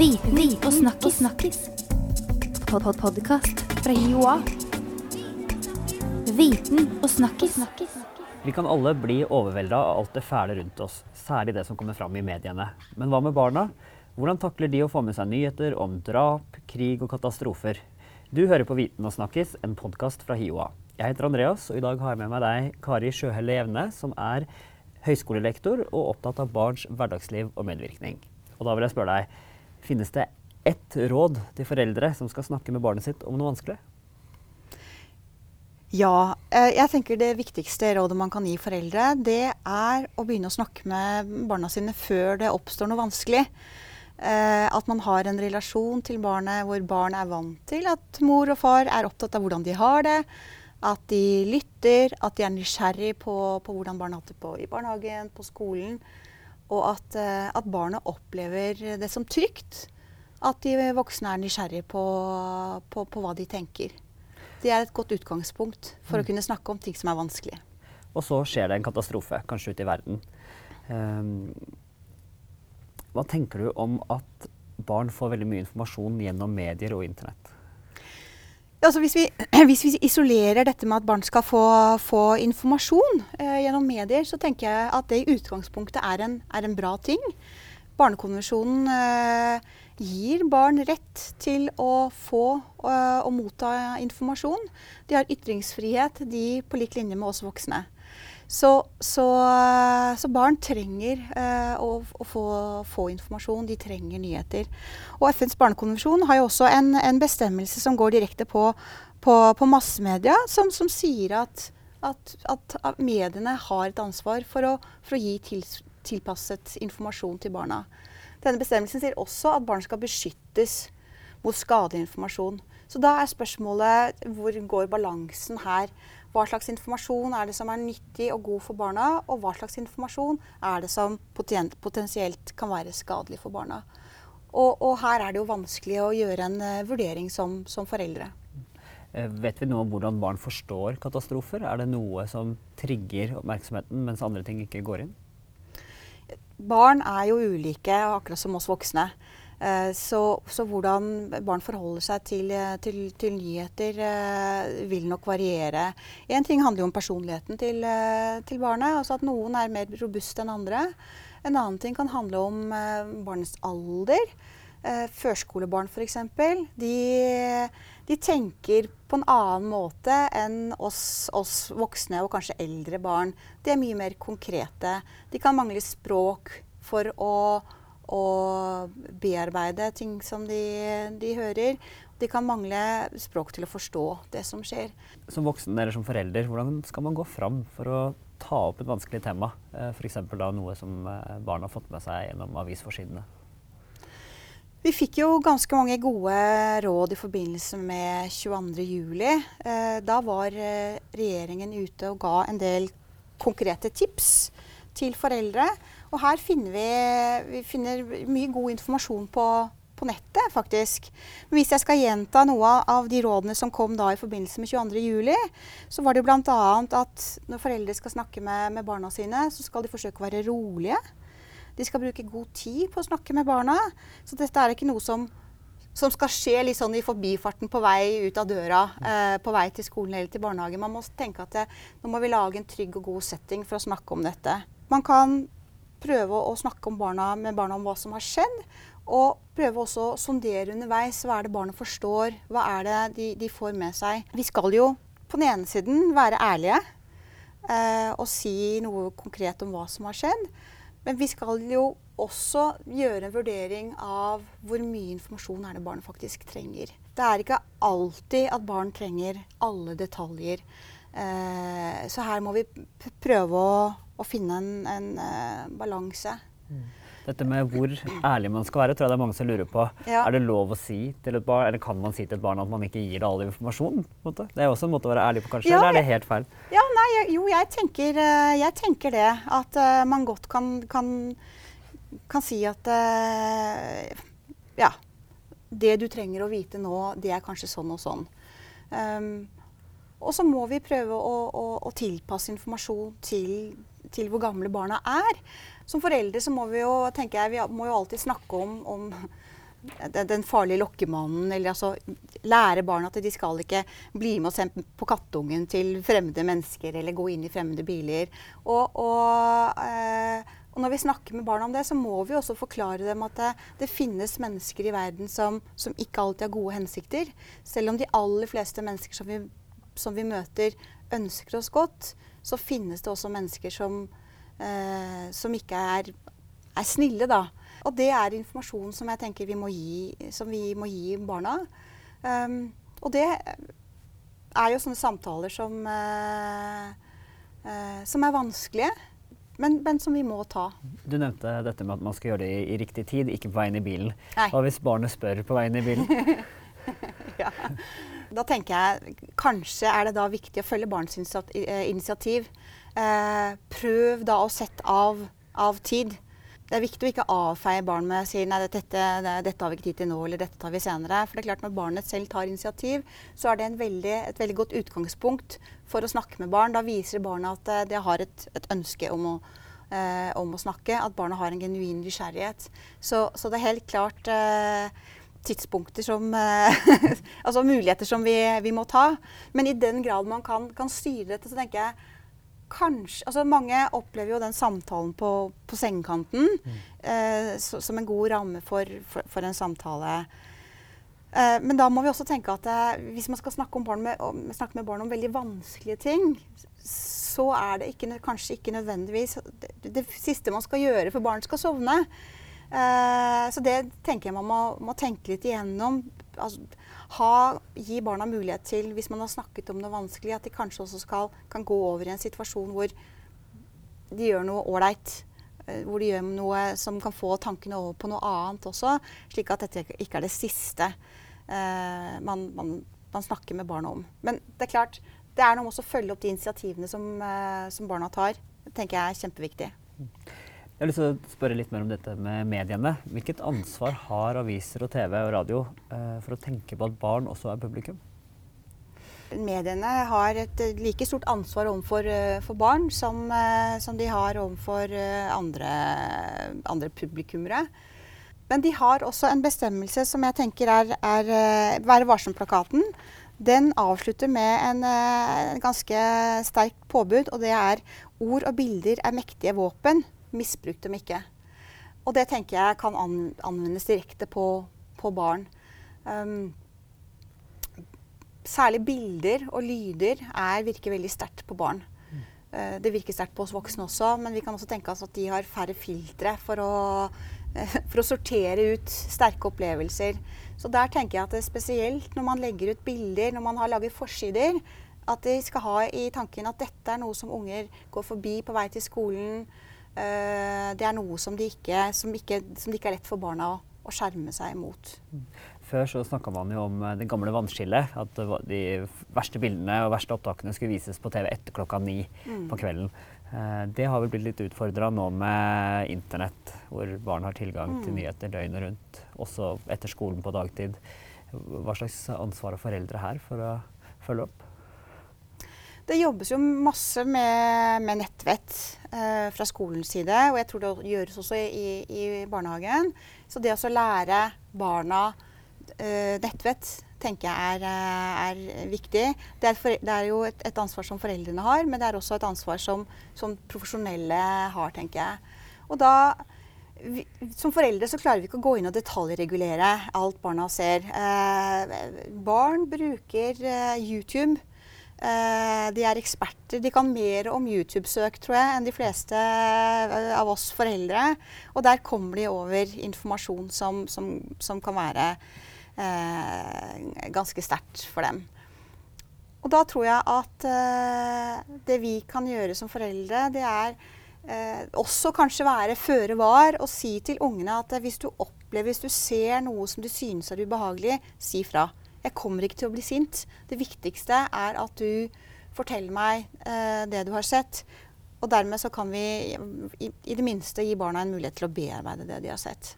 Viten og snakkis. snakkis. Pod -pod Podkast fra Joa. Viten og snakkis. Vi kan alle bli overvelda av alt det fæle rundt oss, særlig det som kommer fram i mediene. Men hva med barna? Hvordan takler de å få med seg nyheter om drap, krig og katastrofer? Du hører på Viten og snakkis, en podkast fra HiOA. Jeg heter Andreas, og i dag har jeg med meg deg, Kari Sjøhelle Jevne, som er høyskolelektor og opptatt av barns hverdagsliv og medvirkning. Og da vil jeg spørre deg, finnes det ett råd til foreldre som skal snakke med barnet sitt om noe vanskelig? Ja, eh, jeg tenker det viktigste rådet man kan gi foreldre, det er å begynne å snakke med barna sine før det oppstår noe vanskelig. Eh, At man har en relasjon til barnet hvor barnet er vant til at mor og far er opptatt av hvordan de har det. At de lytter, at de er nysgjerrig på, på hvordan barnet har hatt det på i barnehagen, på skolen. Og at, eh, at barnet opplever det som trygt. At de voksne er nysgjerrige på, på, på hva de tenker. Det er et godt utgangspunkt for å kunne snakke om ting som er vanskelig. Og så skjer det en katastrofe, kanskje ute i verden. Um, hva tenker du om at barn får veldig mye informasjon gjennom medier og internett? Altså hvis, vi, hvis vi isolerer dette med at barn skal få, få informasjon eh, gjennom medier, så tenker jeg at det i utgangspunktet er en, er en bra ting. Barnekonvensjonen eh, gir barn rett til å få eh, og motta informasjon. De har ytringsfrihet, de på lik linje med oss voksne. Så, så, så barn trenger eh, å, å få, få informasjon, de trenger nyheter. Og FNs barnekonvensjon har jo også en, en bestemmelse som går direkte på, på, på massemedia, som, som sier at, at, at, mediene har et ansvar for å, for å gi til, tilpasset informasjon til barna. Denne bestemmelsen sier også at barn skal beskyttes mot skadelig informasjon. Så da er spørsmålet hvor går balansen her? Hva slags informasjon er det som er nyttig og god for barna, og hva slags informasjon er det som potensielt kan være skadelig for barna? Og, og, her er det jo vanskelig å gjøre en uh, vurdering som, som foreldre. Eh, vet vi noe om hvordan barn forstår katastrofer? Er det noe som trigger oppmerksomheten, mens andre ting ikke går inn? Barn er jo ulike, akkurat som oss voksne. Eh, så, så, hvordan barn forholder seg til, til, til nyheter eh, vil nok variere. Én ting handler jo om personligheten til, eh, til, barnet. altså At noen er mer robuste enn andre. En annen ting kan handle om barnets alder. Førskolebarn f.eks. De, de tenker på en annen måte enn oss, oss, voksne og kanskje eldre barn. De er mye mer konkrete. De kan mangle språk for å og bearbeide ting som de, de, hører. De kan mangle språk til å forstå det som skjer. Som voksen eller som forelder, hvordan skal man gå fram for å ta opp et vanskelig tema? Eh, F.eks. noe som eh, barn har fått med seg gjennom avisforsidene. Vi fikk jo ganske mange gode råd i forbindelse med 22.07. Eh, da var regjeringen ute og ga en del konkrete tips til foreldre. Og her finner vi, vi finner mye god informasjon på, på, nettet, faktisk. Men hvis jeg skal gjenta noe av de rådene som kom da i forbindelse med 22.07, så var det bl.a. at når foreldre skal snakke med, med barna sine, så skal de forsøke å være rolige. De skal bruke god tid på å snakke med barna. Så dette er ikke noe som som skal skje litt sånn i forbifarten på vei ut av døra, eh, på vei til skolen eller til barnehagen. Man må tenke at det, nå må vi lage en trygg og god setting for å snakke om dette. Man kan prøve å snakke barna, med barna om hva som har skjedd. Og prøve også å sondere underveis. Hva er det barnet forstår? Hva er det de, de får med seg? Vi skal jo på den ene siden være ærlige eh, og si noe konkret om hva som har skjedd. Men vi skal jo også gjøre en vurdering av hvor mye informasjon er det barnet faktisk trenger. Det er ikke alltid at barn trenger alle detaljer. Eh, så her må vi prøve å å finne en, en uh, balanse. Mm. Dette med hvor ærlig man skal være, tror jeg det er mange som lurer på. Ja. Er det lov å si til et barn, eller kan man si til et barn at man ikke gir det all informasjon? Det er også en måte å være ærlig på, kanskje? Ja, eller er det helt feil? Ja, nei, jo, jeg tenker, eh, jeg tenker det. At uh, man godt kan, kan, kan si at uh, Ja. Det du trenger å vite nå, det er kanskje sånn og sånn. Um, og så må vi prøve å, å, å tilpasse informasjon til til hvor gamle barna er. Som foreldre så må vi jo jeg, vi må jo alltid snakke om, om den, farlige lokkemannen. Eller altså lære barna at de skal ikke bli med og sende på kattungen til fremmede mennesker eller gå inn i fremmede biler. Og, og, eh, og når vi snakker med barna om det, så må vi også forklare dem at det, det finnes mennesker i verden som, som, ikke alltid har gode hensikter. Selv om de aller fleste mennesker som vi, som vi møter, ønsker oss godt, så finnes det også mennesker som, eh, som ikke er, er snille, da. Og det er informasjon som jeg tenker vi må gi, som vi må gi barna. Um, og det er jo sånne samtaler som, uh, uh, som er vanskelige, men, men, som vi må ta. Du nevnte dette med at man skal gjøre det i, i riktig tid, ikke på veien i bilen. Nei. Hva hvis barnet spør på veien i bilen? ja. Da tenker jeg kanskje er det da viktig å følge barns eh, initiativ. Eh, prøv da å sette av, av tid. Det er viktig å ikke avfeie barn med å si nei, dette, dette, har vi ikke tid til nå, eller dette tar vi senere. For det er klart Når barnet selv tar initiativ, så er det veldig, et veldig godt utgangspunkt for å snakke med barn. Da viser barnet at eh, det har et, et ønske om å, eh, om å, snakke, at barnet har en genuin nysgjerrighet. Så, så det er helt klart eh, tidspunkter som eh, Altså muligheter som vi, vi, må ta. Men i den grad man kan, kan styre dette, så tenker jeg kanskje altså Mange opplever jo den samtalen på, på sengekanten mm. eh, så, som en god ramme for, for, for en samtale. Eh, men da må vi også tenke at eh, hvis man skal snakke, med, om, snakke, med barn om veldig vanskelige ting, så er det ikke, kanskje ikke nødvendigvis det, det, siste man skal gjøre for barn skal sovne. Eh, så det tenker jeg man må, må tenke litt igjennom. Altså, ha, gi barna mulighet til, hvis man har snakket om noe vanskelig, at de kanskje også skal, kan gå over i en situasjon hvor de gjør noe ålreit. Eh, hvor de gjør noe som kan få tankene over på noe annet også. Slik at dette ikke er det siste eh, man, man, man, snakker med barna om. Men det er klart, det er noe med å følge opp de initiativene som, eh, som barna tar. Det tenker jeg er kjempeviktig. Jeg har lyst til å spørre litt mer om dette med mediene. Hvilket ansvar har aviser og TV og radio eh, for å tenke på at barn også er publikum? Mediene har et eh, like stort ansvar overfor for barn som, som, de har overfor andre, andre publikummere. Men de har også en bestemmelse som jeg tenker er, er Være varsom-plakaten. Den avslutter med en, en ganske sterk påbud, og det er ord og bilder er mektige våpen misbruk dem ikke. Og det tenker jeg kan anvendes direkte på, på barn. Um, særlig bilder og lyder er, virker veldig sterkt på barn. Uh, det virker sterkt på oss voksne også, men vi kan også tenke oss at de har færre filtre for å, uh, for å sortere ut sterke opplevelser. Så der tenker jeg at det er spesielt når man legger ut bilder, når man har laget forsider, at de skal ha i tanken at dette er noe som unger går forbi på vei til skolen. Uh, det er noe som, de ikke, som, ikke, som det ikke er lett for barna å, å skjerme seg imot. Før så snakka man jo om eh, det gamle vannskillet. At de verste bildene og verste opptakene skulle vises på TV etter klokka ni mm. på kvelden. Uh, det har vel blitt litt utfordra nå med internett, hvor barn har tilgang mm. til nyheter døgnet rundt. Også etter skolen på dagtid. Hva slags ansvar har foreldre her for å følge opp? Det jobbes jo masse med, med nettvett eh, fra skolens side, og jeg tror det gjøres også i, i barnehagen. Så det å lære barna eh, nettvett tenker jeg er, eh, er viktig. Det er, for, det er jo et, et, ansvar som foreldrene har, men det er også et ansvar som, som profesjonelle har, tenker jeg. Og da vi, som foreldre så klarer vi ikke å gå inn og detaljregulere alt barna ser. Eh, barn bruker eh, YouTube de er eksperter. De kan mer om YouTube-søk tror jeg, enn de fleste uh, av oss foreldre. Og der kommer de over informasjon som, som, som kan være eh, ganske sterkt for dem. Og da tror jeg at det vi kan gjøre som foreldre, det er også kanskje være føre var og si til ungene at hvis du opplever, hvis du ser noe som du synes er ubehagelig, si fra. Jeg kommer ikke til å bli sint. Det viktigste er at du forteller meg eh, det du har sett. Og dermed så kan vi i, i, det minste gi barna en mulighet til å bearbeide det de har sett.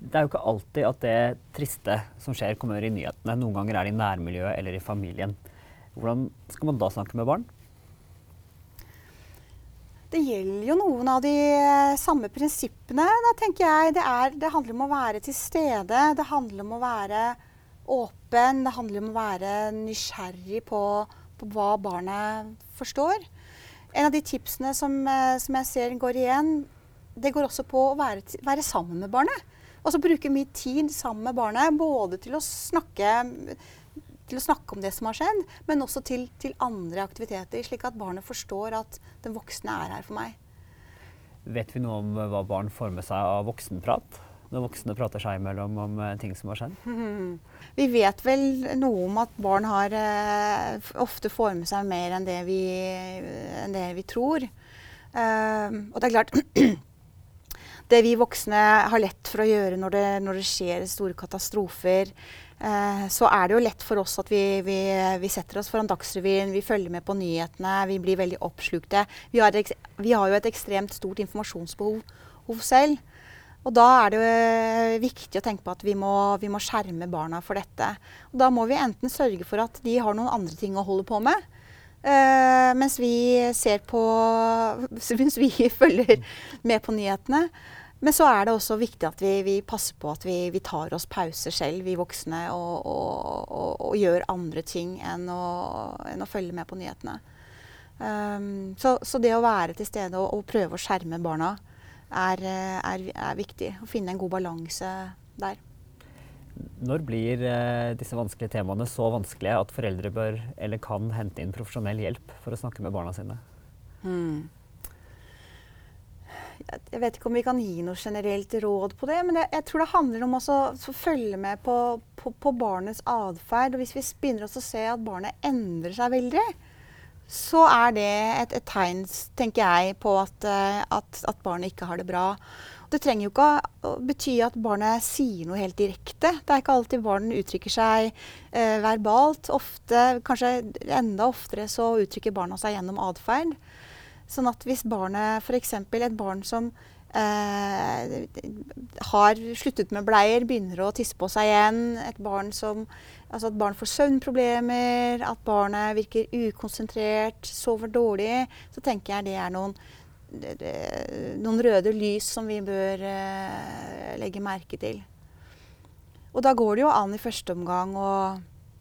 Det er jo ikke alltid at det triste som skjer, kommer i nyhetene. Noen ganger er det i nærmiljøet eller i familien. Hvordan skal man da snakke med barn? Det gjelder jo noen av de eh, samme prinsippene. Da tenker jeg det, er, det handler om å være til stede. Det handler om å være åpen. Det handler om å være nysgjerrig på, på hva barnet forstår. En av de tipsene som, eh, som, jeg ser går igjen, det går også på å være, være sammen med barnet. Og så bruke mye tid sammen med barnet. Både til å snakke, til å snakke om det som har skjedd, men også til, til, andre aktiviteter. Slik at barnet forstår at den voksne er her for meg. Vet vi noe om hva barn får med seg av voksenprat? Når voksne prater seg imellom om eh, ting som har skjedd? Vi vet vel noe om at barn har, uh, ofte får med seg mer enn det vi, enn det vi tror. Uh, og det er klart Det vi voksne har lett for å gjøre når det, når det skjer store katastrofer, uh, så er det jo lett for oss at vi, vi, vi setter oss foran Dagsrevyen, vi følger med på nyhetene, vi blir veldig oppslukte. Vi har, vi har jo et ekstremt stort informasjonsbehov selv. Og da er det jo viktig å tenke på at vi må, vi må, skjerme barna for dette. Og da må vi enten sørge for at de har noen andre ting å holde på med. Uh, mens vi ser på Mens vi følger med på nyhetene. Men så er det også viktig at vi, vi passer på at vi, vi, tar oss pauser selv, vi voksne, og, og, og, og gjør andre ting enn å, enn å, følge med på nyhetene. Um, så, så, det å være til stede og, prøve å skjerme barna er, er, er viktig. Å finne en god balanse der. Når blir eh, disse vanskelige temaene så vanskelige at foreldre bør eller kan hente inn profesjonell hjelp for å snakke med barna sine? Hmm. Jeg vet ikke om vi kan gi noe generelt råd på det, men jeg, jeg tror det handler om å følge med på, på, på barnets atferd. Hvis vi begynner å se at barnet endrer seg veldig, så er det et, et tegn, tenker jeg, på at, eh, at, at, barnet ikke har det bra. Det trenger jo ikke å bety at barnet sier noe helt direkte. Det er ikke alltid barn uttrykker seg eh, verbalt. Ofte, kanskje enda oftere, så uttrykker barna seg gjennom atferd. Sånn at hvis barnet, f.eks. et barn som eh, har sluttet med bleier, begynner å tisse på seg igjen, et barn som Altså at barn får søvnproblemer, at barnet virker ukonsentrert, sover dårlig. Så tenker jeg det er noen, noen røde lys som vi bør uh, legge merke til. Og da går det jo an i første omgang å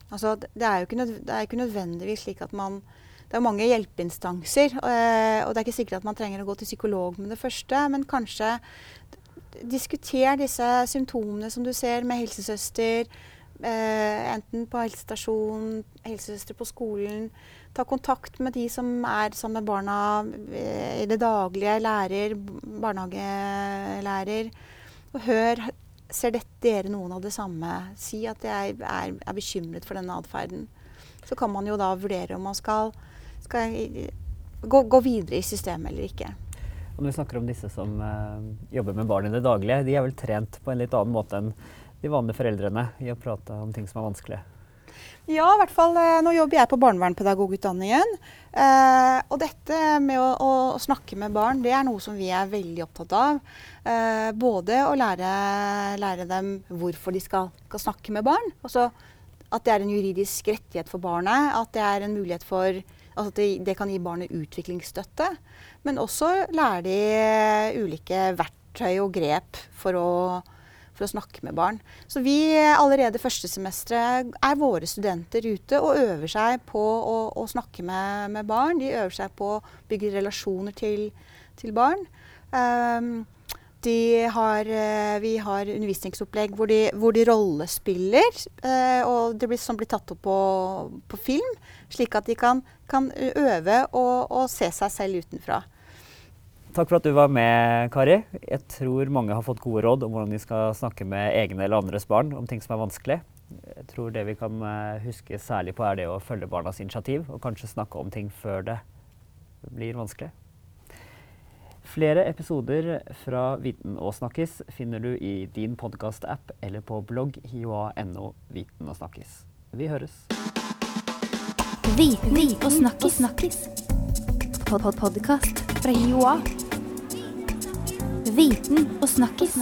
altså det, er jo ikke det er ikke nødvendigvis slik at man Det er mange hjelpeinstanser, uh, og det er ikke sikkert at man trenger å gå til psykolog med det første, men kanskje diskuter disse symptomene som du ser med helsesøster Eh, enten på helsestasjonen, helsesøstre på skolen. Ta kontakt med de som er sammen med barna eh, i det daglige. Lærer, barnehagelærer. Og hør Ser dere noen av det samme? Si at jeg er, er bekymret for denne atferden. Så kan man jo da vurdere om man skal, skal gå, gå, videre i systemet eller ikke. Og når vi snakker om disse som uh, jobber med barn i det daglige, de er vel trent på en litt annen måte enn de vanlige foreldrene i å prate om ting som er vanskelig? Ja, i hvert fall eh, nå jobber jeg på barnevernpedagogutdanningen. Eh, og dette med å, å, snakke med barn, det er noe som vi er veldig opptatt av. Eh, både å lære, lære, dem hvorfor de skal, skal snakke med barn. Altså at det er en juridisk rettighet for barnet. At det er en mulighet for altså at det, det kan gi barnet utviklingsstøtte. Men også lære de ulike verktøy og grep for å for å snakke med barn. Så vi allerede første semesteret er våre studenter ute og øver seg på å, å snakke med, med, barn. De øver seg på å bygge relasjoner til, til barn. Um, har, eh, vi har undervisningsopplegg hvor de, hvor de rollespiller, Eh, og det blir, som blir tatt opp på, på, film, slik at de kan, kan øve og, og se seg selv utenfra. Takk for at du var med, Kari. Jeg tror mange har fått gode råd om hvordan de skal snakke med egne eller andres barn om ting som er vanskelig. Jeg tror det vi kan eh, huske særlig på, er det å følge barnas initiativ, og kanskje snakke om ting før det blir vanskelig. Flere episoder fra Viten og snakkis finner du i din podkast-app eller på blogg hioa.no Viten og snakkis. Vi høres. Viten og snakkis. Pod -pod Podkast fra Joa. Viten og snakkis.